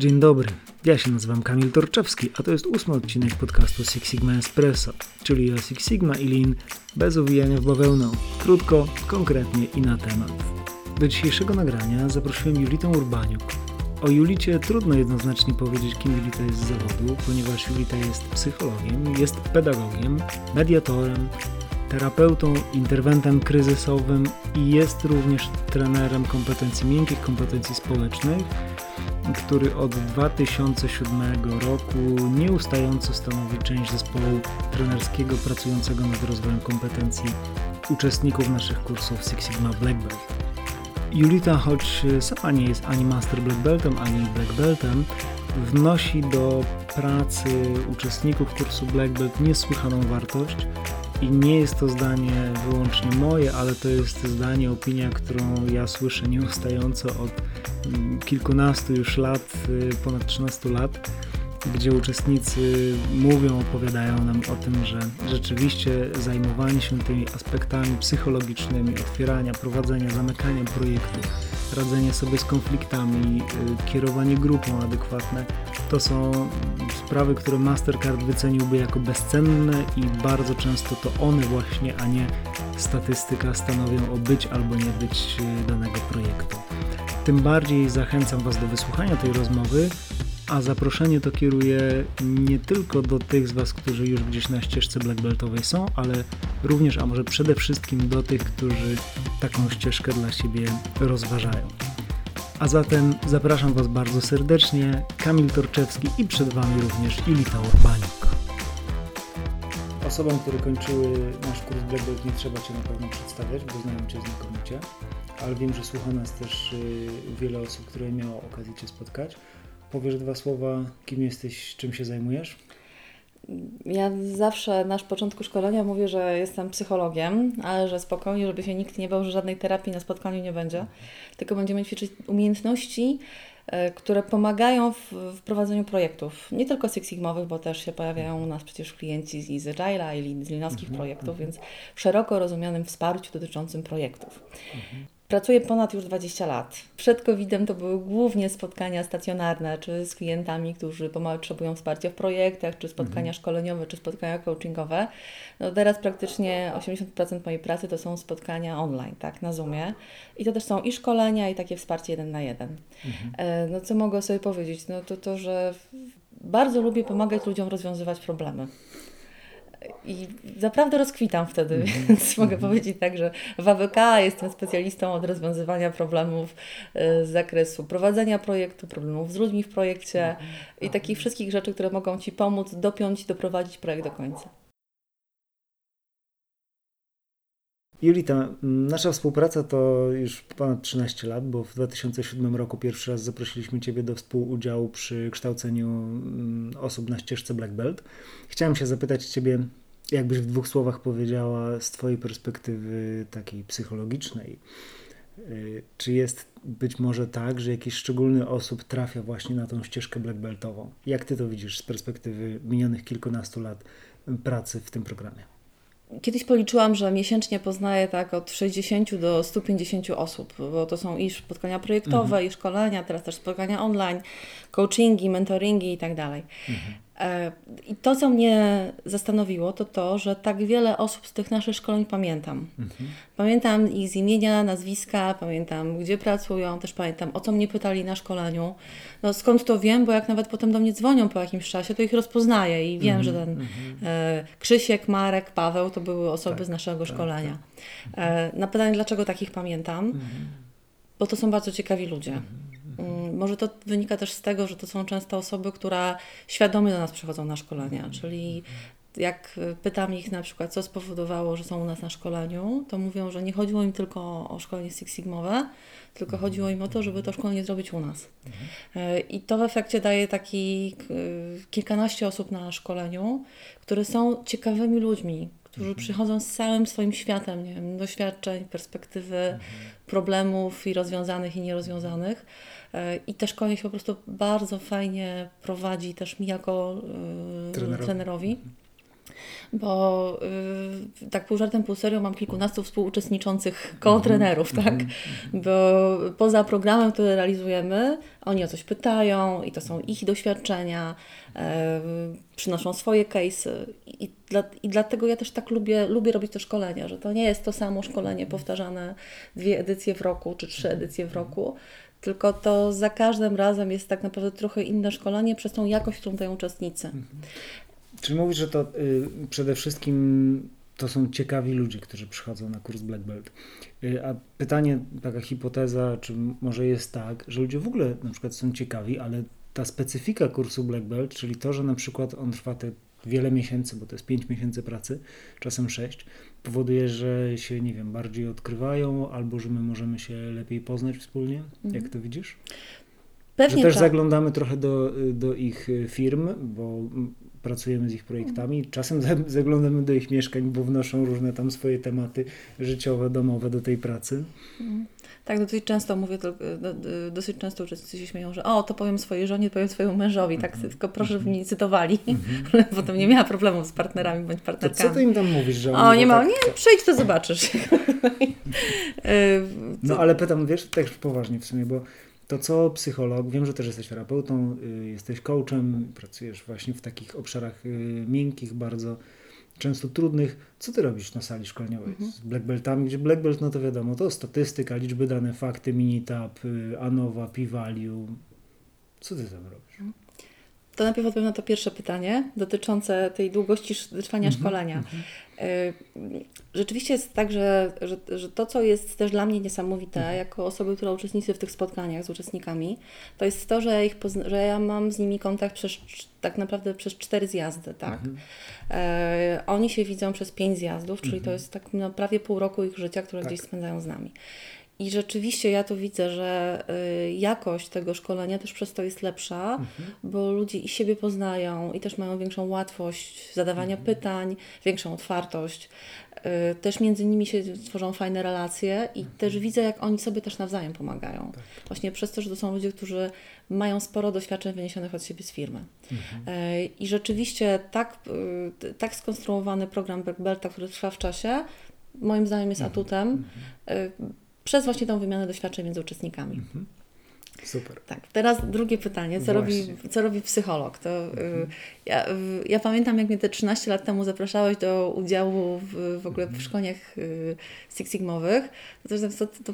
Dzień dobry, ja się nazywam Kamil Torczewski, a to jest ósmy odcinek podcastu Six Sigma Espresso, czyli o Six Sigma i Lean bez uwijania w bawełnę. Krótko, konkretnie i na temat. Do dzisiejszego nagrania zaprosiłem Julitę Urbaniuk. O Julicie trudno jednoznacznie powiedzieć, kim Julita jest z zawodu, ponieważ Julita jest psychologiem, jest pedagogiem, mediatorem, terapeutą, interwentem kryzysowym i jest również trenerem kompetencji miękkich, kompetencji społecznych, który od 2007 roku nieustająco stanowi część zespołu trenerskiego pracującego nad rozwojem kompetencji uczestników naszych kursów Six Sigma Black Belt. Julita, choć sama nie jest ani Master Black Beltem, ani Black Beltem, wnosi do pracy uczestników kursu Black Belt niesłychaną wartość i nie jest to zdanie wyłącznie moje, ale to jest zdanie, opinia, którą ja słyszę nieustająco od mm, kilkunastu już lat, y, ponad 13 lat, gdzie uczestnicy mówią, opowiadają nam o tym, że rzeczywiście zajmowanie się tymi aspektami psychologicznymi, otwierania, prowadzenia, zamykania projektu, radzenie sobie z konfliktami, y, kierowanie grupą adekwatne, to są sprawy, które Mastercard wyceniłby jako bezcenne i bardzo często to one właśnie, a nie statystyka stanowią o być albo nie być y, danego projektu. Tym bardziej zachęcam Was do wysłuchania tej rozmowy, a zaproszenie to kieruję nie tylko do tych z Was, którzy już gdzieś na ścieżce black beltowej są, ale również, a może przede wszystkim do tych, którzy taką ścieżkę dla siebie rozważają. A zatem zapraszam Was bardzo serdecznie, Kamil Torczewski i przed Wami również Julita Urbanik. Osobom, które kończyły nasz kurs Black Belt nie trzeba Cię na pewno przedstawiać, bo znają Cię znakomicie, ale wiem, że słucha nas też y, wiele osób, które miało okazję Cię spotkać. Powiesz dwa słowa, kim jesteś, czym się zajmujesz? Ja zawsze na początku szkolenia mówię, że jestem psychologiem, ale że spokojnie, żeby się nikt nie bał, że żadnej terapii na spotkaniu nie będzie, tylko będziemy ćwiczyć umiejętności, e, które pomagają w, w prowadzeniu projektów. Nie tylko Six Sigmowych, bo też się pojawiają u nas przecież klienci z Agile'a i z linowskich mhm, projektów, mhm. więc szeroko rozumianym wsparciu dotyczącym projektów. Mhm. Pracuję ponad już 20 lat. Przed COVID-em to były głównie spotkania stacjonarne, czy z klientami, którzy potrzebują wsparcia w projektach, czy spotkania mhm. szkoleniowe, czy spotkania coachingowe. No teraz praktycznie 80% mojej pracy to są spotkania online, tak, na Zoomie. I to też są i szkolenia, i takie wsparcie jeden na jeden. Mhm. E, no co mogę sobie powiedzieć? No to to, że bardzo lubię pomagać ludziom rozwiązywać problemy. I naprawdę rozkwitam wtedy, mm -hmm. więc mogę mm -hmm. powiedzieć tak, że w AWK jestem specjalistą od rozwiązywania problemów y, z zakresu prowadzenia projektu, problemów z ludźmi w projekcie -hmm. i takich wszystkich rzeczy, które mogą Ci pomóc dopiąć, doprowadzić projekt do końca. Julita, nasza współpraca to już ponad 13 lat, bo w 2007 roku pierwszy raz zaprosiliśmy Ciebie do współudziału przy kształceniu osób na ścieżce Black Belt. Chciałem się zapytać Ciebie, jakbyś w dwóch słowach powiedziała z Twojej perspektywy takiej psychologicznej, y, czy jest być może tak, że jakiś szczególny osób trafia właśnie na tą ścieżkę black beltową? Jak Ty to widzisz z perspektywy minionych kilkunastu lat pracy w tym programie? Kiedyś policzyłam, że miesięcznie poznaję tak od 60 do 150 osób, bo to są i spotkania projektowe, mhm. i szkolenia, teraz też spotkania online, coachingi, mentoringi i tak dalej. Mhm. E, I to, co mnie zastanowiło, to to, że tak wiele osób z tych naszych szkoleń pamiętam. Mhm. Pamiętam ich z imienia, nazwiska, pamiętam gdzie pracują, też pamiętam o co mnie pytali na szkoleniu. No skąd to wiem, bo jak nawet potem do mnie dzwonią po jakimś czasie, to ich rozpoznaję i wiem, mhm. że ten mhm. e, Krzysiek, Marek, Paweł to były osoby tak, z naszego tak, szkolenia. Tak. E, na pytanie, dlaczego takich pamiętam, mhm. bo to są bardzo ciekawi ludzie. Mm, może to wynika też z tego, że to są często osoby, które świadomie do nas przychodzą na szkolenia, mhm. czyli jak pytam ich na przykład, co spowodowało, że są u nas na szkoleniu, to mówią, że nie chodziło im tylko o szkolenie Six Sigmowe, tylko mhm. chodziło im o to, żeby to szkolenie zrobić u nas. Mhm. E, I to w efekcie daje taki kilkanaście osób na szkoleniu, które są ciekawymi ludźmi, którzy przychodzą z całym swoim światem, nie wiem, doświadczeń, perspektywy, problemów i rozwiązanych i nierozwiązanych. E, I też szkolenie się po prostu bardzo fajnie prowadzi też mi jako e, trenerowi. trenerowi. bo yy, tak pół żartem, pół serio mam kilkunastu współuczestniczących koło-trenerów, mm -hmm. tak? Bo poza programem, który realizujemy, oni o coś pytają i to są ich doświadczenia, yy, przynoszą swoje case'y i, dla, i dlatego ja też tak lubię, lubię robić te szkolenia, że to nie jest to samo szkolenie powtarzane dwie edycje w roku czy trzy edycje w roku, tylko to za każdym razem jest tak naprawdę trochę inne szkolenie przez tą jakość, którą dają uczestnicy. Mhm. Czyli mówisz, że to y, przede wszystkim to są ciekawi ludzie, którzy przychodzą na kurs Black Belt. Y, a pytanie, taka hipoteza, czy może jest tak, że ludzie w ogóle na przykład są ciekawi, ale ta specyfika kursu Black Belt, czyli to, że na przykład on trwa te wiele miesięcy, bo to jest 5 miesięcy pracy, czasem 6, powoduje, że się, nie wiem, bardziej odkrywają, albo że my możemy się lepiej poznać wspólnie. Mhm. Jak to widzisz? Pewnie że też tak. zaglądamy trochę do, do ich firm, bo pracujemy z ich projektami. Czasem zaglądamy do ich mieszkań, bo wnoszą różne tam swoje tematy życiowe, domowe do tej pracy. Tak, dosyć często mówię, dosyć często uczestnicy się śmieją, że o, to powiem swojej żonie, powiem swojemu mężowi, tak, mm -hmm. tylko proszę, żeby mnie nie cytowali, mm -hmm. potem nie miała problemów z partnerami bądź partnerkami. To co ty im tam mówisz, że O, nie ma, tak, nie, przyjdź, to zobaczysz. no ale pytam, wiesz, też poważnie w sumie, bo to co psycholog, wiem, że też jesteś terapeutą, y, jesteś coachem, pracujesz właśnie w takich obszarach y, miękkich, bardzo często trudnych. Co ty robisz na sali szkoleniowej mhm. z black beltami, gdzie black belt, no to wiadomo, to statystyka, liczby dane, fakty, minitab, y, ANOVA, p-value. Co ty tam robisz? Mhm. To najpierw odpowiem na to pierwsze pytanie dotyczące tej długości trwania -hmm, szkolenia. Mm -hmm. Rzeczywiście jest tak, że, że, że, to, co jest też dla mnie niesamowite, -hmm. jako osoby, która uczestniczy w tych spotkaniach z uczestnikami, to jest to, że ja, ich że ja mam z nimi kontakt przez, tak naprawdę przez cztery zjazdy. Tak? Mhm. E, oni się widzą przez pięć zjazdów, czyli to mhm. jest tak no, prawie pół roku ich życia, które tak. gdzieś spędzają z nami. I rzeczywiście ja to widzę, że y, jakość tego szkolenia też przez to jest lepsza, mhm. bo ludzie i siebie poznają i też mają większą łatwość zadawania mhm. pytań, większą otwartość. Y, też między nimi się tworzą fajne relacje i mhm. też widzę, jak oni sobie też nawzajem pomagają. Tak. Właśnie przez to, że to są ludzie, którzy mają sporo doświadczeń wyniesionych od siebie z firmy. Mhm. Y, I rzeczywiście tak, tak skonstruowany program Black Belta, który trwa w czasie, moim zdaniem jest mhm. atutem przez właśnie tą wymianę doświadczeń między uczestnikami. Mhm. Super. Tak, teraz drugie pytanie, co, robi, co robi psycholog? To, y, mhm. ja, ja pamiętam, jak mnie te 13 lat temu zapraszałeś do udziału w, w ogóle w mhm. szkoleniach y, Six Sigmowych, to, to, to,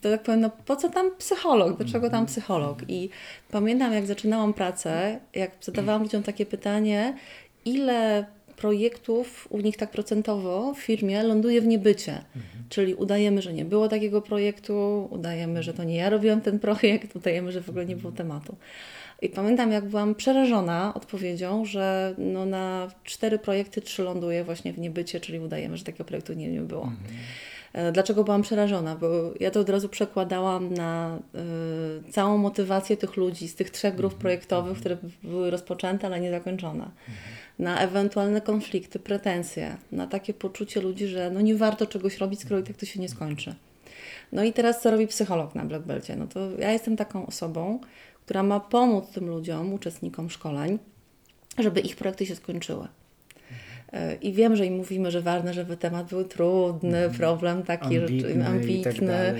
to, tak powiem, no po co tam psycholog? Dlaczego tam mhm. psycholog? I pamiętam, jak zaczynałam pracę, jak zadawałam ludziom takie pytanie, ile projektów u nich tak procentowo w firmie ląduje w niebycie. Mhm. Czyli udajemy, że nie było takiego projektu, udajemy, że to nie ja robiłam ten projekt, udajemy, że w ogóle nie było tematu. I pamiętam, jak byłam przerażona odpowiedzią, że no na cztery projekty trzy ląduje właśnie w niebycie, czyli udajemy, że takiego projektu nie, nie było. Mhm. E, dlaczego byłam przerażona? Bo ja to od razu przekładałam na y, całą motywację tych ludzi z tych trzech grup mhm. projektowych, które były rozpoczęte, ale nie zakończone. Mhm na ewentualne konflikty, pretensje, na takie poczucie ludzi, że no nie warto czegoś robić, skoro i tak to się nie skończy. No i teraz co robi psycholog na Black Belcie? No to ja jestem taką osobą, która ma pomóc tym ludziom, uczestnikom szkoleń, żeby ich projekty się skończyły. I wiem, że im mówimy, że ważne, żeby temat był trudny, mm. problem taki ambitny, że, ambitny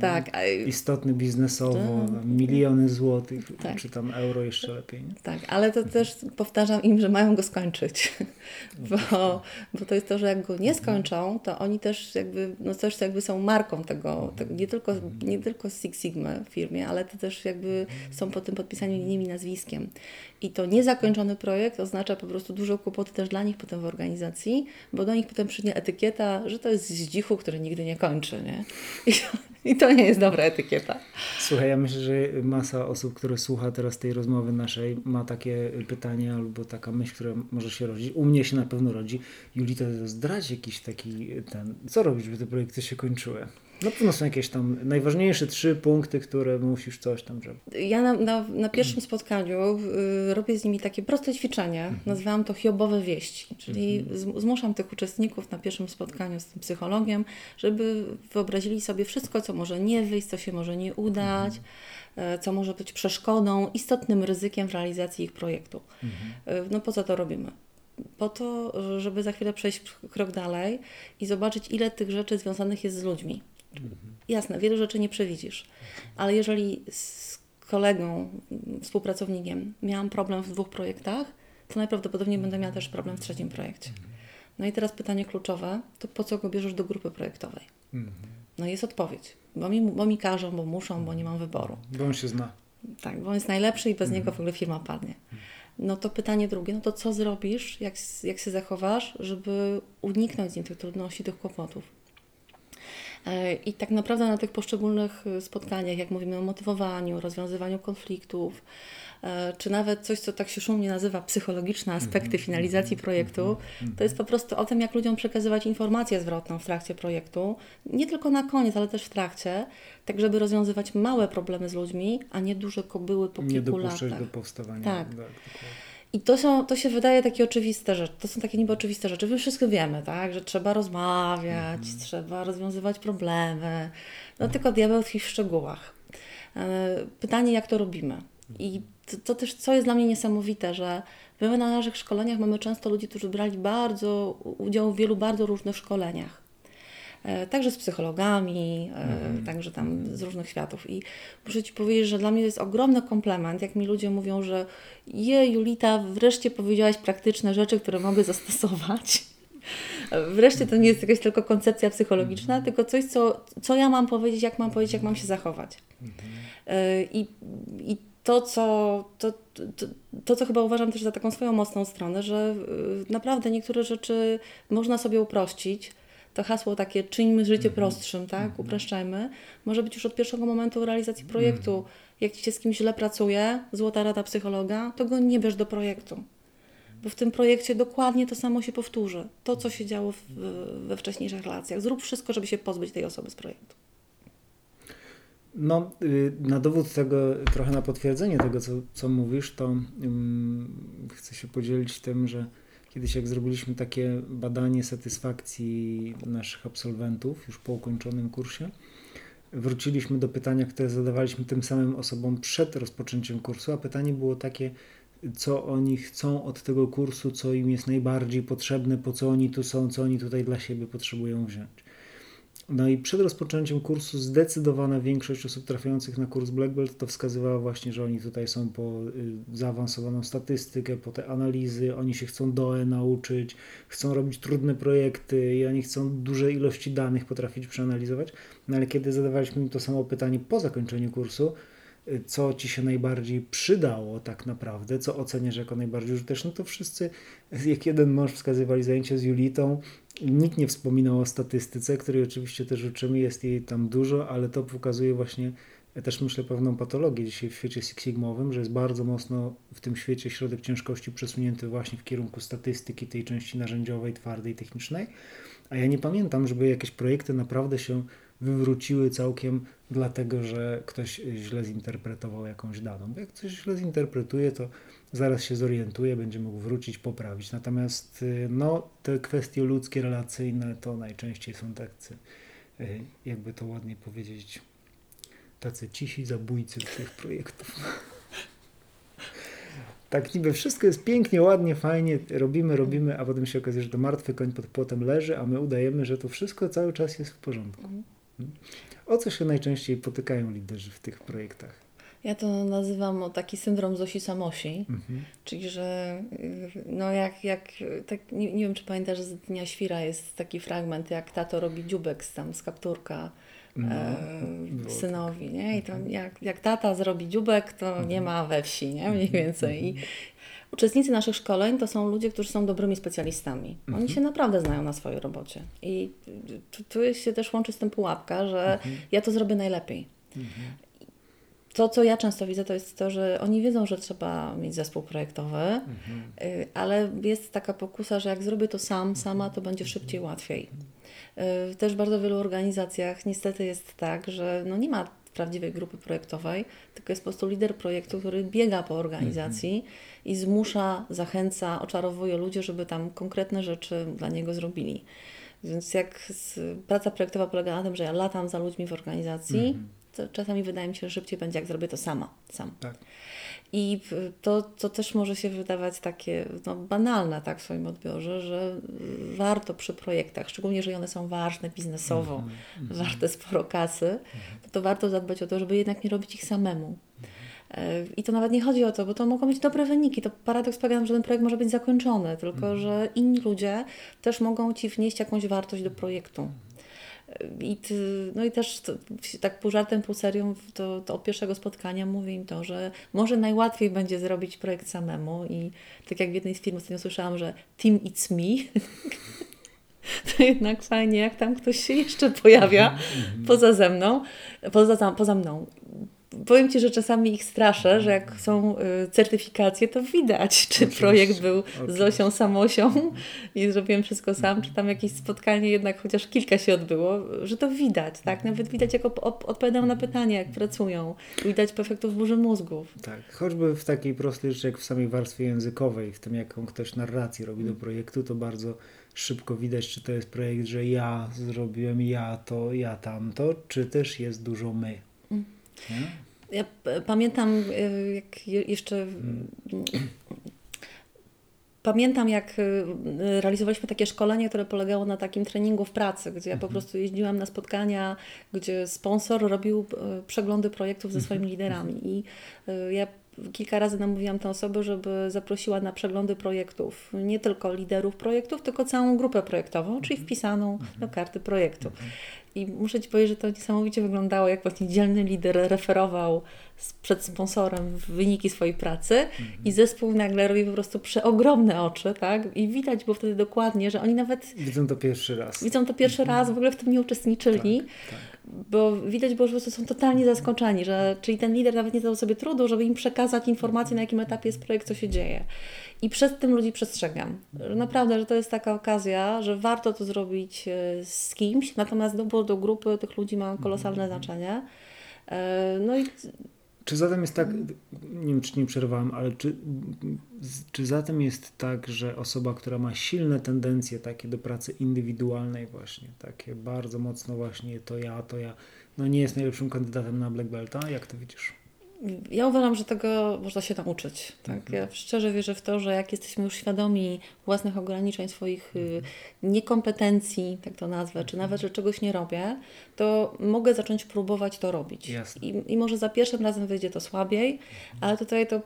tak, tak. Istotny biznesowo, tak. miliony złotych, tak. czy tam euro jeszcze lepiej. Nie? Tak, ale to też powtarzam im, że mają go skończyć, no bo, bo to jest to, że jak go nie skończą, to oni też jakby, no też jakby są marką tego, tego nie, tylko, nie tylko Six Sigma w firmie, ale to też jakby są po tym podpisaniu linijami nazwiskiem. I to niezakończony projekt oznacza po prostu dużo kłopoty też dla nich potem w organizacji, bo do nich potem przyjdzie etykieta, że to jest zdzichu, który nigdy nie kończy. Nie? I, I to nie jest dobra etykieta. Słuchaj, ja myślę, że masa osób, które słucha teraz tej rozmowy naszej, ma takie pytanie albo taka myśl, która może się rodzić. U mnie się na pewno rodzi. Julita, zdradź jakiś taki ten, co robić, żeby te projekty się kończyły? No pewno są jakieś tam najważniejsze trzy punkty, które musisz coś tam, żeby... Ja na, na, na pierwszym spotkaniu y, robię z nimi takie proste ćwiczenie, mhm. nazywałam to hiobowe wieści, czyli mhm. zmuszam tych uczestników na pierwszym spotkaniu z tym psychologiem, żeby wyobrazili sobie wszystko, co może nie wyjść, co się może nie udać, mhm. E, co może być przeszkodą, istotnym ryzykiem w realizacji ich projektu. Mhm. E, no po co to robimy? po to, żeby za chwilę przejść krok dalej i zobaczyć, ile tych rzeczy związanych jest z ludźmi. Jasne, wielu rzeczy nie przewidzisz, ale jeżeli z kolegą, współpracownikiem miałam problem w dwóch projektach, to najprawdopodobniej będę miała też problem w trzecim projekcie. No i teraz pytanie kluczowe, to po co go bierzesz do grupy projektowej? No jest odpowiedź, bo mi, bo mi każą, bo muszą, bo nie mam wyboru. Bo on się zna. Tak, bo on jest najlepszy i bez niego w ogóle firma padnie. No to pytanie drugie, no to co zrobisz, jak, jak się zachowasz, żeby uniknąć z nim tych trudności, tych kłopotów? E, I tak naprawdę na tych poszczególnych spotkaniach, jak mówimy o motywowaniu, rozwiązywaniu konfliktów, E, czy nawet coś, co tak się szumnie nazywa psychologiczne aspekty mhm. finalizacji mhm. projektu, mhm. to jest po prostu o tym, jak ludziom przekazywać informację zwrotną w trakcie projektu, nie tylko na koniec, ale też w trakcie, tak żeby rozwiązywać małe problemy z ludźmi, a nie duże kobyły po nie kilku latach. Nie do powstawania. Tak. tak I to, są, to się wydaje takie oczywiste rzeczy. To są takie niby oczywiste rzeczy. My wszystko wiemy, tak? Że trzeba rozmawiać, mhm. trzeba rozwiązywać problemy. No tylko diabeł w szczegółach. E, pytanie, jak to robimy? I to, to, też, co jest dla mnie niesamowite, że my na naszych szkoleniach mamy często ludzi, którzy brali bardzo, udział w wielu bardzo różnych szkoleniach. E, także z psychologami, e, mhm. także tam z różnych światów. I muszę Ci powiedzieć, że dla mnie to jest ogromny komplement, jak mi ludzie mówią, że je, Julita, wreszcie powiedziałaś praktyczne rzeczy, które mogę zastosować. Wreszcie to nie jest jakaś tylko koncepcja psychologiczna, mhm. tylko coś, co, co ja mam powiedzieć, jak mam powiedzieć, jak mam się zachować. Mhm. E, I, i to, co, to, to, to, co chyba uważam też za taką swoją mocną stronę, że naprawdę niektóre rzeczy można sobie uprościć. To hasło takie czyńmy życie mhm. prostszym, tak? Mhm. Upraszczajmy. Może być już od pierwszego momentu realizacji projektu. Mhm. Jak ci się z kimś źle pracuje, złota rada psychologa, to go nie bierz do projektu. Bo w tym projekcie dokładnie to samo się powtórzy. To, co się działo w, we wcześniejszych relacjach. Zrób wszystko, żeby się pozbyć tej osoby z projektu. No, y, na dowód tego, trochę na potwierdzenie tego, co, co mówisz, to um, chcę się podzielić tym, że kiedyś jak zrobiliśmy takie badanie satysfakcji naszych absolwentów już po ukończonym kursie, wróciliśmy do pytania, które zadawaliśmy tym samym osobom przed rozpoczęciem kursu, a pytanie było takie, co oni chcą od tego kursu, co im jest najbardziej potrzebne, po co oni tu są, co oni tutaj dla siebie potrzebują wziąć. No i przed rozpoczęciem kursu zdecydowana większość osób trafiających na kurs Black Belt to wskazywała właśnie, że oni tutaj są po y, zaawansowaną statystykę, po te analizy, oni się chcą DOE nauczyć, chcą robić trudne projekty i oni chcą duże ilości danych potrafić przeanalizować. No ale kiedy zadawaliśmy im to samo pytanie po zakończeniu kursu, co ci się najbardziej przydało tak naprawdę, co oceniasz jako najbardziej użyteczne, to wszyscy jak jeden mąż wskazywali zajęcie z Julitą, Nikt nie wspominał o statystyce, której oczywiście też uczymy, jest jej tam dużo, ale to pokazuje właśnie ja też myślę pewną patologię dzisiaj w świecie Sigmowym, że jest bardzo mocno w tym świecie środek ciężkości przesunięty właśnie w kierunku statystyki, tej części narzędziowej, twardej, technicznej. A ja nie pamiętam, żeby jakieś projekty naprawdę się wywróciły całkiem dlatego, że ktoś źle zinterpretował jakąś daną. Bo jak coś źle zinterpretuje, to zaraz się zorientuje, będzie mógł wrócić, poprawić. Natomiast y, no, te kwestie ludzkie, relacyjne to najczęściej są tacy, y, jakby to ładnie powiedzieć, tacy cisi zabójcy tych projektów. Tak niby wszystko jest pięknie, ładnie, fajnie, robimy, robimy, a potem się okazuje, że to martwy koń pod płotem leży, a my udajemy, że to wszystko cały czas jest w porządku. Mhm. O co się najczęściej potykają liderzy w tych projektach? Ja to nazywam taki syndrom Zosi Samosi, mhm. czyli że y, no jak, jak tak, nie, nie wiem czy pamiętasz, z Dnia Świra jest taki fragment, jak tato robi dziubek z, tam z kapturka no, e, synowi, tak. nie? I to mhm. jak, jak tata zrobi dziubek, to mhm. nie ma we wsi, nie? Mniej mhm. więcej. I uczestnicy naszych szkoleń to są ludzie, którzy są dobrymi specjalistami. Oni mhm. się naprawdę znają na swojej robocie. I tu, się też łączy z tym pułapka, że mhm. ja to zrobię najlepiej. Mhm to, co ja często widzę, to jest to, że oni wiedzą, że trzeba mieć zespół projektowy, mhm. Y, ale jest taka pokusa, że jak zrobię to sam, sama, to będzie szybciej, łatwiej. Y, też w bardzo wielu organizacjach niestety jest tak, że no nie ma prawdziwej grupy projektowej, tylko jest po prostu lider projektu, który biega po organizacji mhm. i zmusza, zachęca, oczarowuje ludzi, żeby tam konkretne rzeczy dla niego zrobili. Więc jak praca projektowa polega na tym, że ja latam za ludźmi w organizacji, mhm to czasami wydaje mi się, że szybciej będzie, jak zrobię to sama, sam. Tak. I to, to też może się wydawać takie no, banalne tak, w swoim odbiorze, że warto przy projektach, szczególnie jeżeli one są ważne biznesowo, mm -hmm. warte sporo kasy, mm -hmm. to warto zadbać o to, żeby jednak nie robić ich samemu. E, I to nawet nie chodzi o to, bo to mogą być dobre wyniki. To paradoks polega że ten projekt może być zakończony, tylko mm. że inni ludzie też mogą Ci wnieść jakąś wartość do projektu. I, ty, no i też to, tak pół żartem, pół serią to, to od pierwszego spotkania mówię im to, że może najłatwiej będzie zrobić projekt samemu i tak jak w jednej z firm ostatnio słyszałam, że team it's me, to jednak fajnie, jak tam ktoś się jeszcze pojawia mhm, mhm. poza ze mną, poza, poza mną powiem Ci, że czasami ich straszę, że jak są y, certyfikacje, to widać, czy Oczywiście. projekt był Oczywiście. z Zosią Samosią i zrobiłem wszystko sam, czy tam jakieś spotkanie jednak chociaż kilka się odbyło, że to widać, tak? Nawet widać, jak op- odpowiadają na pytania, jak pracują. Widać po efektów burzy mózgów. Tak, choćby w takiej prostej rzeczy, jak w samej warstwie językowej, w tym, jaką ktoś narrację robi do projektu, to bardzo szybko widać, czy to jest projekt, że ja zrobiłem ja to, ja tamto, czy też jest dużo my. Mm. Ja pamiętam, e, jak jeszcze. Pamiętam, jak realizowaliśmy takie szkolenie, które polegało na takim treningu w pracy, gdzie ja po mhm. prostu jeździłam na spotkania, gdzie sponsor robił e, przeglądy projektów ze mhm. swoimi liderami. I ja kilka razy namówiłam tę osobę, żeby zaprosiła na przeglądy projektów. Nie tylko liderów projektów, tylko całą grupę projektową, czyli mhm. wpisaną do karty projektu. I muszę Ci powiedzieć, że to niesamowicie wyglądało, jak właśnie dzielny lider referował przed sponsorem wyniki swojej pracy mhm. i zespół nagle robi po prostu przeogromne oczy, tak? I widać było wtedy dokładnie, że oni nawet... Widzą to pierwszy raz. Widzą to pierwszy mhm. raz, w ogóle w tym nie uczestniczyli. Tak, tak bo widać było, że po prostu są totalnie zaskoczeni, że czyli ten lider nawet nie dał sobie trudu, żeby im przekazać informacje, na jakim etapie jest projekt, co się dzieje. I przed tym ludzi przestrzegam. Naprawdę, że to jest taka okazja, że warto to zrobić e, z kimś, natomiast dobór do grupy tych ludzi ma kolosalne mhm. znaczenie. E, no i czy zatem jest tak, nie wiem czy nie przerwałem, ale czy, czy zatem jest tak, że osoba, która ma silne tendencje takie do pracy indywidualnej właśnie, takie bardzo mocno właśnie to ja, to ja, no nie jest najlepszym kandydatem na Black Belta? Jak to widzisz? Ja uważam, że tego można się nauczyć. Tak? Mhm. Ja szczerze wierzę w to, że jak jesteśmy już świadomi własnych ograniczeń, swoich y, mhm. niekompetencji, tak to nazwę, czy nawet, że czegoś nie robię, to mogę zacząć próbować to robić. I, I, może za pierwszym razem wyjdzie to słabiej, mhm. ale tutaj to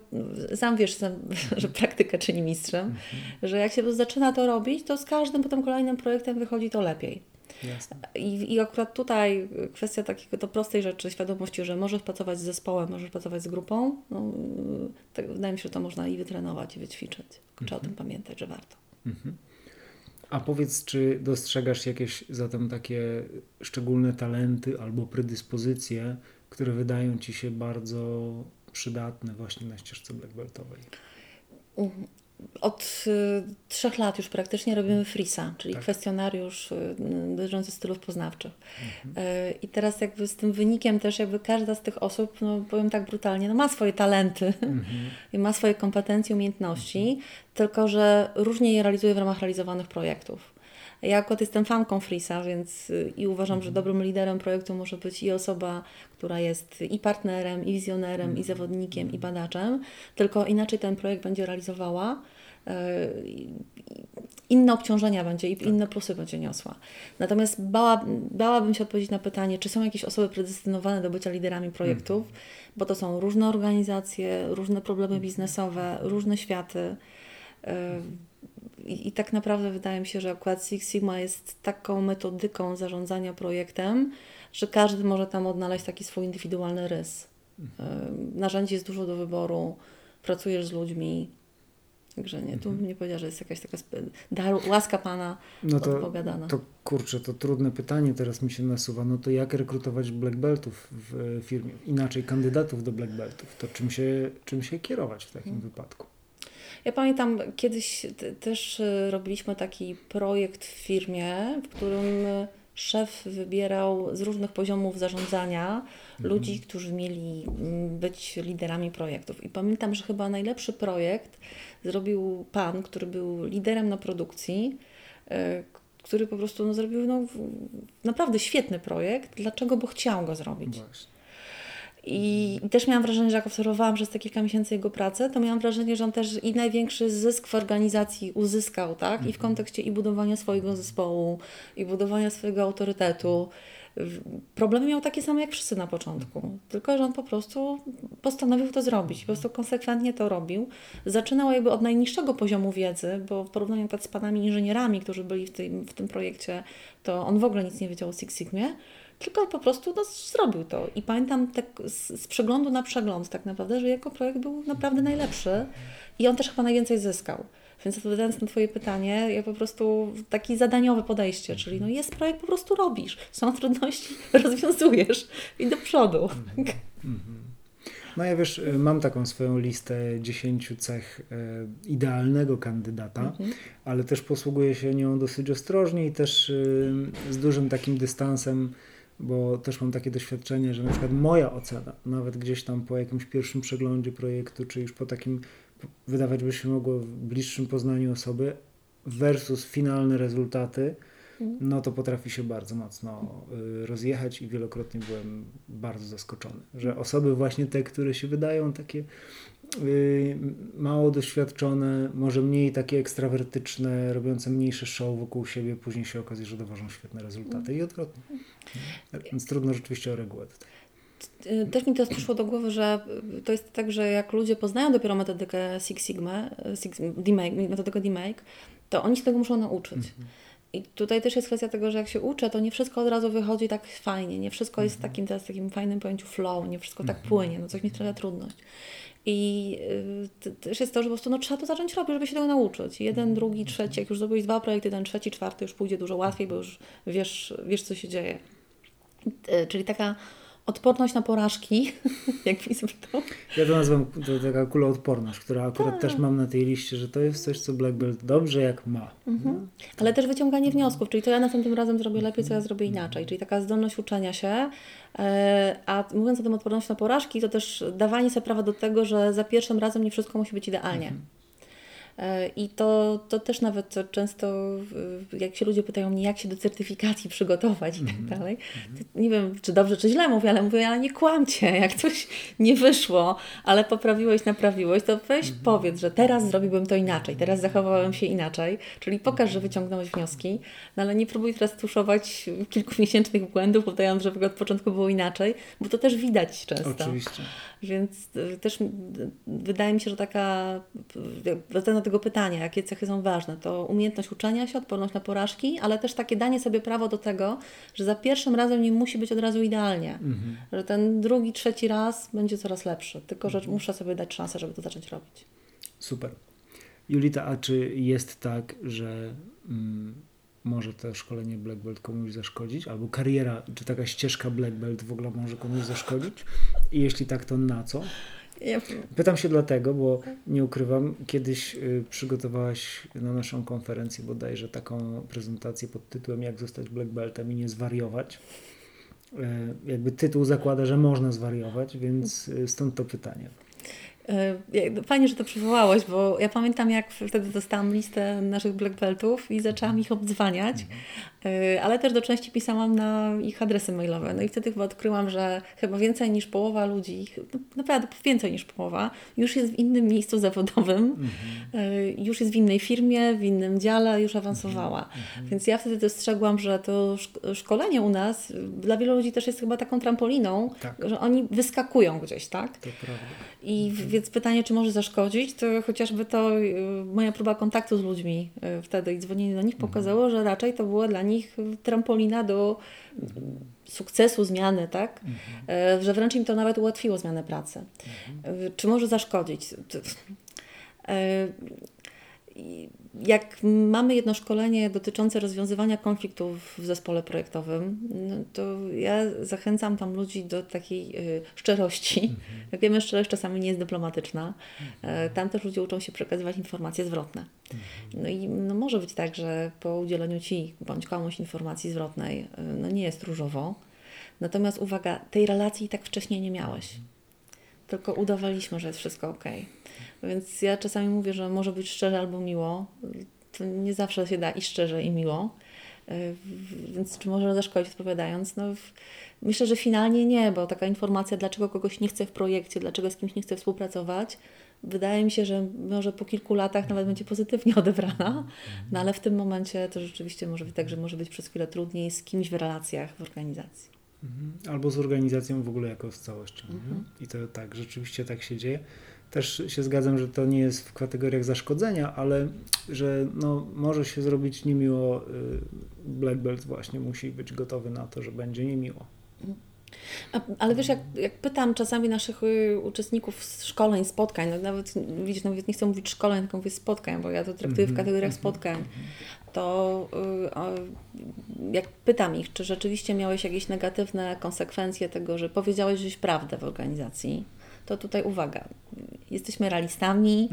sam wiesz, sam, że praktyka czyni mistrzem, że jak się zaczyna to robić, to z każdym potem kolejnym projektem wychodzi to lepiej. I, I akurat tutaj kwestia takiego to prostej rzeczy, świadomości, że możesz pracować z zespołem, możesz pracować z grupą, no, tak, wydaje mi się, że to można i wytrenować, i wyćwiczyć. Trzeba mhm. o tym pamiętać, że warto. Mhm. A powiedz, czy dostrzegasz jakieś zatem takie szczególne talenty albo predyspozycje, które wydają Ci się bardzo przydatne właśnie na ścieżce black beltowej? Mhm od y, trzech lat już praktycznie robimy FRISA, czyli tak. kwestionariusz dotyczący stylów poznawczych. Mhm. Y, I teraz jakby z tym wynikiem też jakby każda z tych osób, no powiem tak brutalnie, no ma swoje talenty mhm. i ma swoje kompetencje, umiejętności, mhm. tylko że różnie je realizuje w ramach realizowanych projektów. Ja akurat jestem fanką Frisa, więc y, i uważam, że mhm. dobrym liderem projektu może być i osoba, która jest i partnerem, i wizjonerem, i mhm. zawodnikiem, i badaczem, tylko inaczej ten projekt będzie realizowała. Y, inne obciążenia będzie i tak. inne plusy będzie niosła. Natomiast bała, bałabym się odpowiedzieć na pytanie, czy są jakieś osoby predestynowane do bycia liderami projektów, mhm. bo to są różne organizacje, różne problemy biznesowe, różne światy. Y, i, I, tak naprawdę wydaje mi się, że akurat Six Sigma jest taką metodyką zarządzania projektem, że każdy może tam odnaleźć taki swój indywidualny rys. Mhm. Narzędzi jest dużo do wyboru, pracujesz z ludźmi. Także nie, tu mhm. nie powiedziała, że jest jakaś taka dar, łaska Pana no to, odpowiadana. To kurczę, to trudne pytanie teraz mi się nasuwa. No to jak rekrutować black beltów w firmie? Inaczej kandydatów do black beltów. To czym się, czym się kierować w takim hmm. wypadku? Ja pamiętam, kiedyś też y, robiliśmy taki projekt w firmie, w którym szef wybierał z różnych poziomów zarządzania mhm. ludzi, którzy mieli mm, być liderami projektów. I pamiętam, że chyba najlepszy projekt zrobił pan, który był liderem na produkcji, y, który po prostu no, zrobił no, naprawdę świetny projekt. Dlaczego? Bo chciał go zrobić. Właśnie. I też miałam wrażenie, że jak obserwowałam przez te kilka miesięcy jego pracę, to miałam wrażenie, że on też i największy zysk w organizacji uzyskał, tak? I w mhm. kontekście i budowania swojego zespołu, i budowania swojego autorytetu. Problemy miał takie same jak wszyscy na początku, tylko że on po prostu postanowił to zrobić, po prostu konsekwentnie to robił. Zaczynał jakby od najniższego poziomu wiedzy, bo w porównaniu z panami inżynierami, którzy byli w tym, w tym projekcie, to on w ogóle nic nie wiedział o Six Sigmie tylko po prostu no, zrobił to. I pamiętam tak z, z, przeglądu na przegląd tak naprawdę, że jego projekt był naprawdę najlepszy i on też chyba najwięcej zyskał. Więc odpowiadając na Twoje pytanie, ja po prostu takie zadaniowe podejście, czyli no jest projekt, po prostu robisz. Są trudności, rozwiązujesz i do przodu. No ja wiesz, mam taką swoją listę 10 cech e, idealnego kandydata, mhm. ale też posługuję się nią dosyć ostrożnie i też e, z dużym takim dystansem bo też mam takie doświadczenie, że na przykład moja ocena, nawet gdzieś tam po jakimś pierwszym przeglądzie projektu, czy już po takim, wydawać by się mogło w bliższym poznaniu osoby, versus finalne rezultaty, mhm. no to potrafi się bardzo mocno y, rozjechać i wielokrotnie byłem bardzo zaskoczony, że osoby właśnie te, które się wydają takie mało doświadczone, może mniej takie ekstrawertyczne, robiące mniejsze show wokół siebie, później się okazuje, że dowożą świetne rezultaty i odwrotnie. Więc trudno rzeczywiście o regułę tutaj. Y, też mi teraz przyszło do głowy, że to jest tak, że jak ludzie poznają dopiero metodykę Six Sigma, Six, D-Make, metodykę D-Make, to oni się tego muszą nauczyć. Mhm. I tutaj też jest kwestia tego, że jak się uczę, to nie wszystko od razu wychodzi tak fajnie, nie wszystko jest w mhm. takim teraz takim fajnym pojęciu flow, nie wszystko tak mhm. płynie, no coś mi sprawia trudność. I y, też jest to, że po prostu no, trzeba to zacząć robić, żeby się tego nauczyć. Jeden, drugi, trzeci, jak już zrobiłeś dwa projekty, ten trzeci, czwarty już pójdzie dużo łatwiej, bo już wiesz, wiesz co się dzieje. Y, czyli taka odporność na porażki, jak mi to. Ja to nazywam to taka kuloodporność, która akurat tak. też mam na tej liście, że to jest coś, co Black Belt dobrze jak ma. Mhm. No. Ale też wyciąganie wniosków, czyli to ja następnym razem zrobię lepiej, co ja zrobię inaczej, czyli taka zdolność uczenia się, e, a mówiąc o tym odporności na porażki, to też dawanie sobie prawa do tego, że za pierwszym razem nie wszystko musi być idealnie. Mhm. E, I to, to też nawet często, jak się ludzie pytają mnie, jak się do certyfikacji przygotować i tak mhm. dalej, nie wiem, czy dobrze, czy źle mówię, ale mówię, ale nie kłamcie, jak coś nie wyszło, ale poprawiłeś, naprawiłeś, to weź mhm. powiedz, że teraz zrobiłbym to inaczej, teraz zachowałem się inaczej, czyli pokaż, że wyciągnąłeś wnioski, no ale nie próbuj teraz tuszować kilkumiesięcznych błędów, udając, że od początku było inaczej, bo to też widać często. Oczywiście. Więc y, też wydaje mi się, że taka, wracając do tego pytania, jakie cechy są ważne, to umiejętność uczenia się, odporność na porażki, ale też takie danie sobie prawo do tego, że za pierwszym razem nie musi być od razu idealnie. Mhm. Że ten drugi, trzeci raz będzie coraz lepszy. Tylko, że mhm. muszę sobie dać szansę, żeby to zacząć robić. Super. Julita, a czy jest tak, że mm, może to szkolenie Black Belt komuś zaszkodzić, albo kariera, czy taka ścieżka Black Belt w ogóle może komuś zaszkodzić? I jeśli tak, to na co? Pytam się dlatego, bo nie ukrywam, kiedyś y, przygotowałaś na naszą konferencję bodajże taką prezentację pod tytułem Jak zostać Black Beltem i nie zwariować. Y, jakby tytuł zakłada, że można zwariować, więc y, stąd to pytanie. E, fajnie, że to przywołałeś, bo ja pamiętam, jak wtedy dostałam listę naszych black beltów i zaczęłam ich obdzwaniać, mhm. e, ale też do części pisałam na ich adresy mailowe. No i wtedy chyba odkryłam, że chyba więcej niż połowa ludzi, no naprawdę więcej niż połowa, już jest w innym miejscu zawodowym, mhm. E, już jest w innej firmie, w innym dziale, już awansowała. Mhm. Więc ja wtedy dostrzegłam, że to szkolenie u nas dla wielu ludzi też jest chyba taką trampoliną, tak. że oni wyskakują gdzieś, tak? To prawda. I więc pytanie, czy może zaszkodzić, to chociażby to y, moja próba kontaktu z ludźmi y, wtedy i dzwonienie do nich mhm. pokazało, że raczej to była dla nich trampolina do sukcesu zmiany, tak? Mhm. Że wręcz im to nawet ułatwiło zmianę pracy. Mhm. Czy może zaszkodzić? Jak mamy jedno szkolenie dotyczące rozwiązywania konfliktów w zespole projektowym, no to ja zachęcam tam ludzi do takiej y, szczerości. Mhm. Jak wiemy, szczerość czasami nie jest dyplomatyczna. Mhm. Tam też ludzie uczą się przekazywać informacje zwrotne. Mhm. No i no może być tak, że po udzieleniu Ci bądź komuś informacji zwrotnej y, no nie jest różowo. Natomiast uwaga, tej relacji tak wcześniej nie miałeś. Tylko udawaliśmy, że jest wszystko ok. Więc ja czasami mówię, że może być szczerze albo miło. To nie zawsze się da i szczerze, i miło. Więc czy może zaszkodzić odpowiadając? No, myślę, że finalnie nie, bo taka informacja, dlaczego kogoś nie chce w projekcie, dlaczego z kimś nie chce współpracować, wydaje mi się, że może po kilku latach nawet będzie pozytywnie odebrana, no ale w tym momencie to rzeczywiście może być tak, że może być przez chwilę trudniej z kimś w relacjach w organizacji. Mhm. Albo z organizacją w ogóle jako z całością. Mhm. I to tak, rzeczywiście tak się dzieje. Też się zgadzam, że to nie jest w kategoriach zaszkodzenia, ale że no, może się zrobić niemiło. Y, Black Belt właśnie musi być gotowy na to, że będzie niemiło. Mhm. A, ale wiesz, jak, jak pytam czasami naszych y, uczestników z szkoleń, spotkań, no nawet, widzisz, nawet nie chcę mówić szkoleń, tylko mówię spotkań, bo ja to traktuję w mhm, kategoriach mhm, spotkań, mhm. to y, jak pytam ich, czy rzeczywiście miałeś jakieś negatywne konsekwencje tego, że powiedziałeś żeś prawdę w organizacji, to tutaj uwaga, jesteśmy realistami,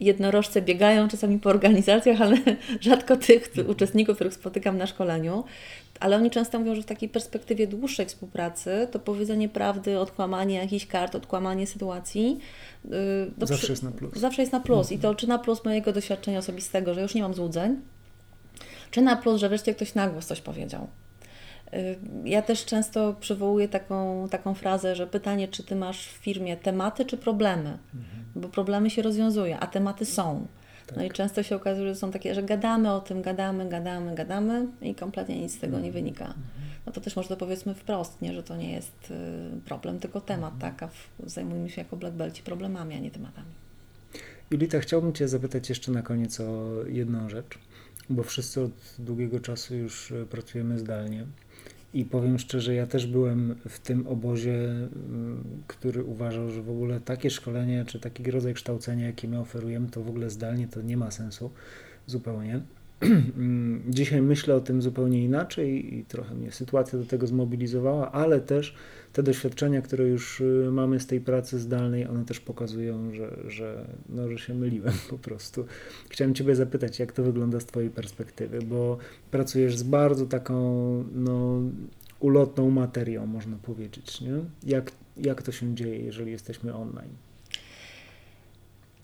jednorożce biegają czasami po organizacjach, ale rzadko tych uczestników, których spotykam na szkoleniu, ale oni często mówią, że w takiej perspektywie dłuższej współpracy to powiedzenie prawdy, odkłamanie jakichś kart, odkłamanie sytuacji. Yy, zawsze przy... jest na plus. Zawsze jest na plus. Mhm. I to czy na plus mojego doświadczenia osobistego, że już nie mam złudzeń, czy na plus, że wreszcie ktoś na głos coś powiedział. Yy, ja też często przywołuję taką, taką frazę, że pytanie, czy ty masz w firmie tematy czy problemy, mhm. bo problemy się rozwiązuje, a tematy są. Tak. No i często się okazuje, że są takie, że gadamy o tym, gadamy, gadamy, gadamy i kompletnie nic z tego nie mhm. wynika. Mhm. No to też może to powiedzmy wprost, nie, że to nie jest y, problem, tylko temat, mhm. tak, a zajmujemy się jako Black Belci problemami, a nie tematami. Julita, chciałbym Cię zapytać jeszcze na koniec o jedną rzecz, bo wszyscy od długiego czasu już y, pracujemy zdalnie. I powiem szczerze, ja też byłem w tym obozie, mm, który uważał, że w ogóle takie szkolenie czy taki rodzaj kształcenia, jakie my oferujemy, to w ogóle zdalnie to nie ma sensu zupełnie. Dzisiaj myślę o tym zupełnie inaczej i trochę mnie sytuacja do tego zmobilizowała, ale też te doświadczenia, które już y, mamy z tej pracy zdalnej, one też pokazują, że, że, no, że się myliłem po prostu. Chciałem Ciebie zapytać, jak to wygląda z Twojej perspektywy, bo pracujesz z bardzo taką no, ulotną materią, można powiedzieć. Nie? Jak, jak to się dzieje, jeżeli jesteśmy online?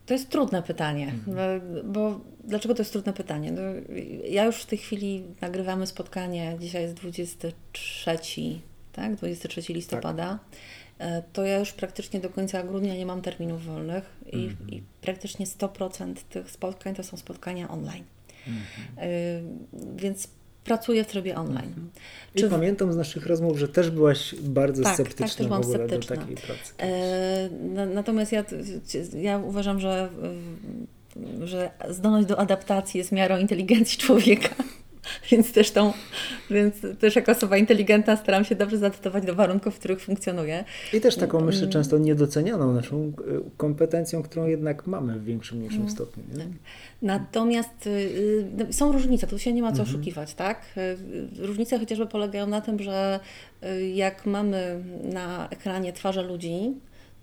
To jest trudne pytanie, mhm. bo dlaczego to jest trudne pytanie? No, ja już w tej chwili nagrywamy spotkanie, dzisiaj jest 23, tak? 23 listopada. Tak. To ja już praktycznie do końca grudnia nie mam terminów wolnych i, mhm. i praktycznie 100% tych spotkań to są spotkania online. Mhm. Y, więc pracuję w trybie online. Mhm. I Czy... pamiętam z naszych rozmów, że też byłaś bardzo tak, tak sceptyczna tak, w ogóle sceptyczna. do takiej pracy. E, natomiast ja, ja uważam, że, że zdolność do adaptacji jest miarą inteligencji człowieka. Więc też, tą, więc też jako osoba inteligentna staram się dobrze zaadaptować do warunków, w których funkcjonuję. I też taką, myślę, mm. często niedocenianą naszą e, kompetencją, którą jednak mamy w większym, mniejszym mm. stopniu. Nie? Tak. Natomiast y, y, są różnice, tu się nie ma co mhm. oszukiwać, tak? Y, różnice chociażby polegają na tym, że jak mamy na ekranie twarze ludzi,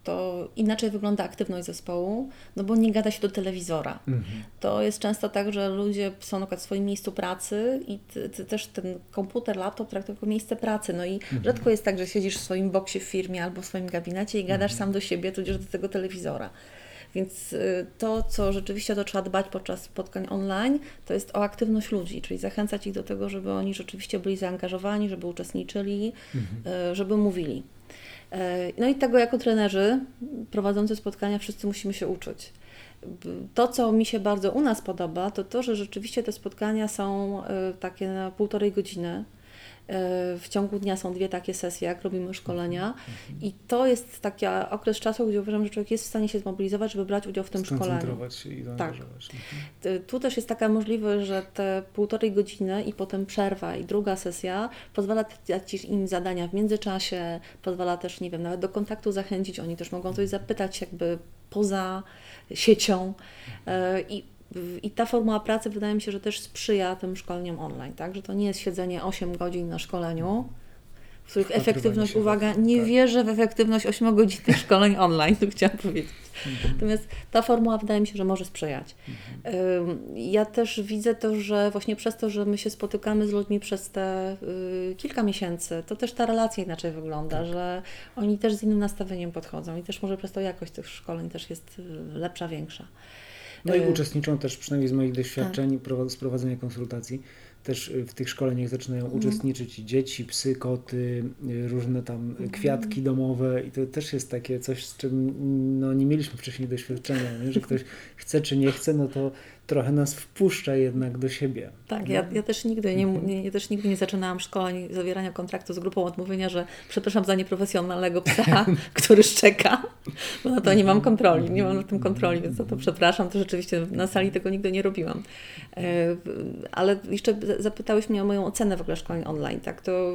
to inaczej wygląda aktywność zespołu, no bo nie gada się do telewizora. Mhm. To jest często tak, że ludzie są na przykład w swoim miejscu pracy i ty, ty też ten komputer, laptop traktują jako miejsce pracy. No i mhm. rzadko jest tak, że siedzisz w swoim boksie w firmie albo w swoim gabinecie i gadasz mhm. sam do siebie, tudzież do tego telewizora. Więc y, to, co rzeczywiście to trzeba dbać podczas spotkań online, to jest o aktywność ludzi, czyli zachęcać ich do tego, żeby oni rzeczywiście byli zaangażowani, żeby uczestniczyli, mhm. Y, żeby mówili. E, no i tego jako trenerzy prowadzący spotkania wszyscy musimy się uczyć. To, co mi się bardzo u nas podoba, to to, że rzeczywiście te spotkania są e, takie na półtorej godziny w ciągu dnia są dwie takie sesje, jak robimy szkolenia i to jest taki okres czasu, gdzie uważam, że człowiek jest w stanie się zmobilizować, żeby brać udział w tym szkoleniu. się i Tak. Mhm. Tu też jest taka możliwość, że te półtorej godziny i potem przerwa i druga sesja pozwala dać im zadania w międzyczasie, pozwala też, nie wiem, nawet do kontaktu zachęcić, oni też mogą coś zapytać jakby poza siecią e, i i ta formuła pracy wydaje mi się, że też sprzyja tym szkoleniom online, tak? Że to nie jest siedzenie 8 godzin na szkoleniu, w których efektywność, uwaga, nie tak. wierzę w efektywność 8 godzin szkoleń online, to chciałam powiedzieć. Mhm. Natomiast ta formuła wydaje mi się, że może sprzyjać. Mhm. Ja też widzę to, że właśnie przez to, że my się spotykamy z ludźmi przez te y, kilka miesięcy, to też ta relacja inaczej wygląda, tak. że oni też z innym nastawieniem podchodzą i też może przez to jakość tych szkoleń też jest y, lepsza, większa. No i y, uczestniczą też, przynajmniej z moich doświadczeń tak. z prowadzenia konsultacji, też y, w tych szkoleniach zaczynają mm. uczestniczyć dzieci, psy, koty, y, różne tam mm. kwiatki domowe i to też jest takie coś, z czym no, nie mieliśmy wcześniej doświadczenia, nie? że ktoś chce czy nie chce, no to trochę nas wpuszcza jednak do siebie. Tak, ja, ja, też nigdy nie, mhm. nie, ja też nigdy nie zaczynałam szkoleń zawierania kontraktu z grupą od mówienia, że przepraszam za nieprofesjonalnego psa, który szczeka, bo na to nie mam kontroli, nie mam na tym kontroli, więc za to przepraszam, to rzeczywiście na sali tego nigdy nie robiłam. E, ale jeszcze zapytałeś mnie o moją ocenę w ogóle szkoleń online, tak, to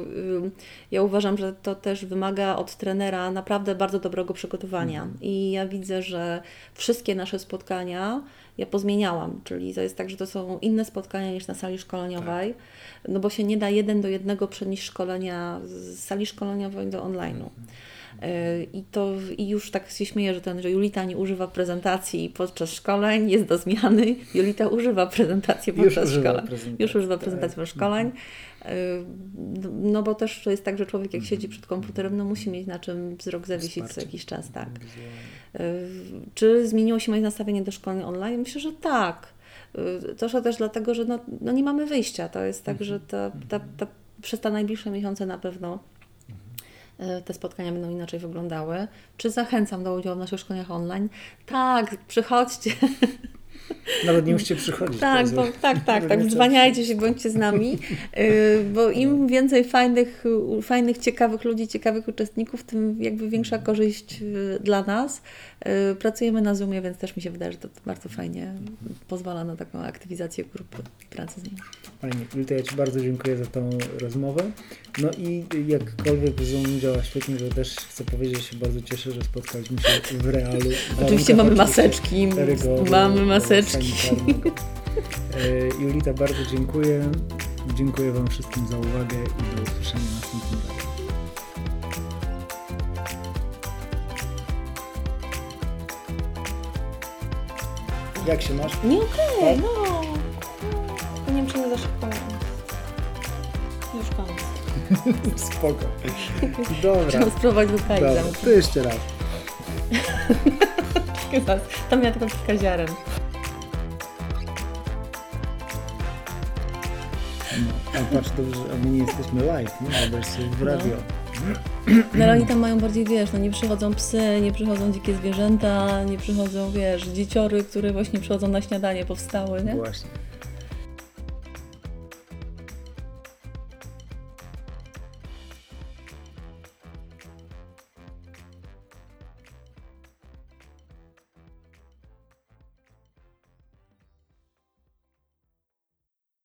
ja uważam, że to też wymaga od trenera naprawdę bardzo dobrego przygotowania mhm. i ja widzę, że wszystkie nasze spotkania ja pozmieniałam, czyli to jest tak, że to są inne spotkania niż na sali szkoleniowej, tak. no bo się nie da jeden do jednego przenieść szkolenia z sali szkoleniowej do online'u. Mhm. E, I to i już tak się śmieję, że ten, że Julita nie używa prezentacji podczas szkoleń, jest do zmiany. Julita używa prezentacji podczas szkoleń. Już używa prezentacji podczas szkoleń. Mhm. E, no bo też to jest tak, że człowiek jak siedzi przed komputerem, no musi mieć na czym wzrok zawiesić co jakiś czas, tak. E, czy zmieniło się moje nastawienie do szkoleń online? Myślę, że tak. To też dlatego, że no, no nie mamy wyjścia. To jest tak, że ta, ta, ta, przez te najbliższe miesiące na pewno te spotkania będą inaczej wyglądały. Czy zachęcam do udziału w naszych szkoleniach online? Tak, przychodźcie. Nawet nie musicie przychodzić. Tak, bo, tak, tak, tak. Dzwaniajcie się, bądźcie z nami, e, bo im więcej fajnych, fajnych, ciekawych ludzi, ciekawych uczestników, tym jakby większa korzyść e, dla nas. Pracujemy na Zoomie, więc też mi się wydaje, że to bardzo fajnie pozwala na taką aktywizację grupy pracy z nimi. Fajnie. Julita, ja Ci bardzo dziękuję za tą rozmowę. No i jakkolwiek Zoom działa świetnie, to też chcę powiedzieć, że się bardzo cieszę, że spotkaliśmy się w realu. Oczywiście mamy maseczki, mamy maseczki. E, Julita, bardzo dziękuję. Dziękuję Wam wszystkim za uwagę i do usłyszenia następnym razem. Jak się masz? Nie okej, okay, tak? no. nie wiem, czy nie za szybko. Już koniec. Spoko. Dobra. Trzeba spróbować do Dobra, to jeszcze raz. Tam miała tylko kilka ziaren. Patrz, dobrze, a my nie jesteśmy live, nie? Wyobraź sobie w radio. No ale oni tam mają bardziej, wiesz, no nie przychodzą psy, nie przychodzą dzikie zwierzęta, nie przychodzą, wiesz, dzieciory, które właśnie przychodzą na śniadanie, powstały, nie? Właśnie.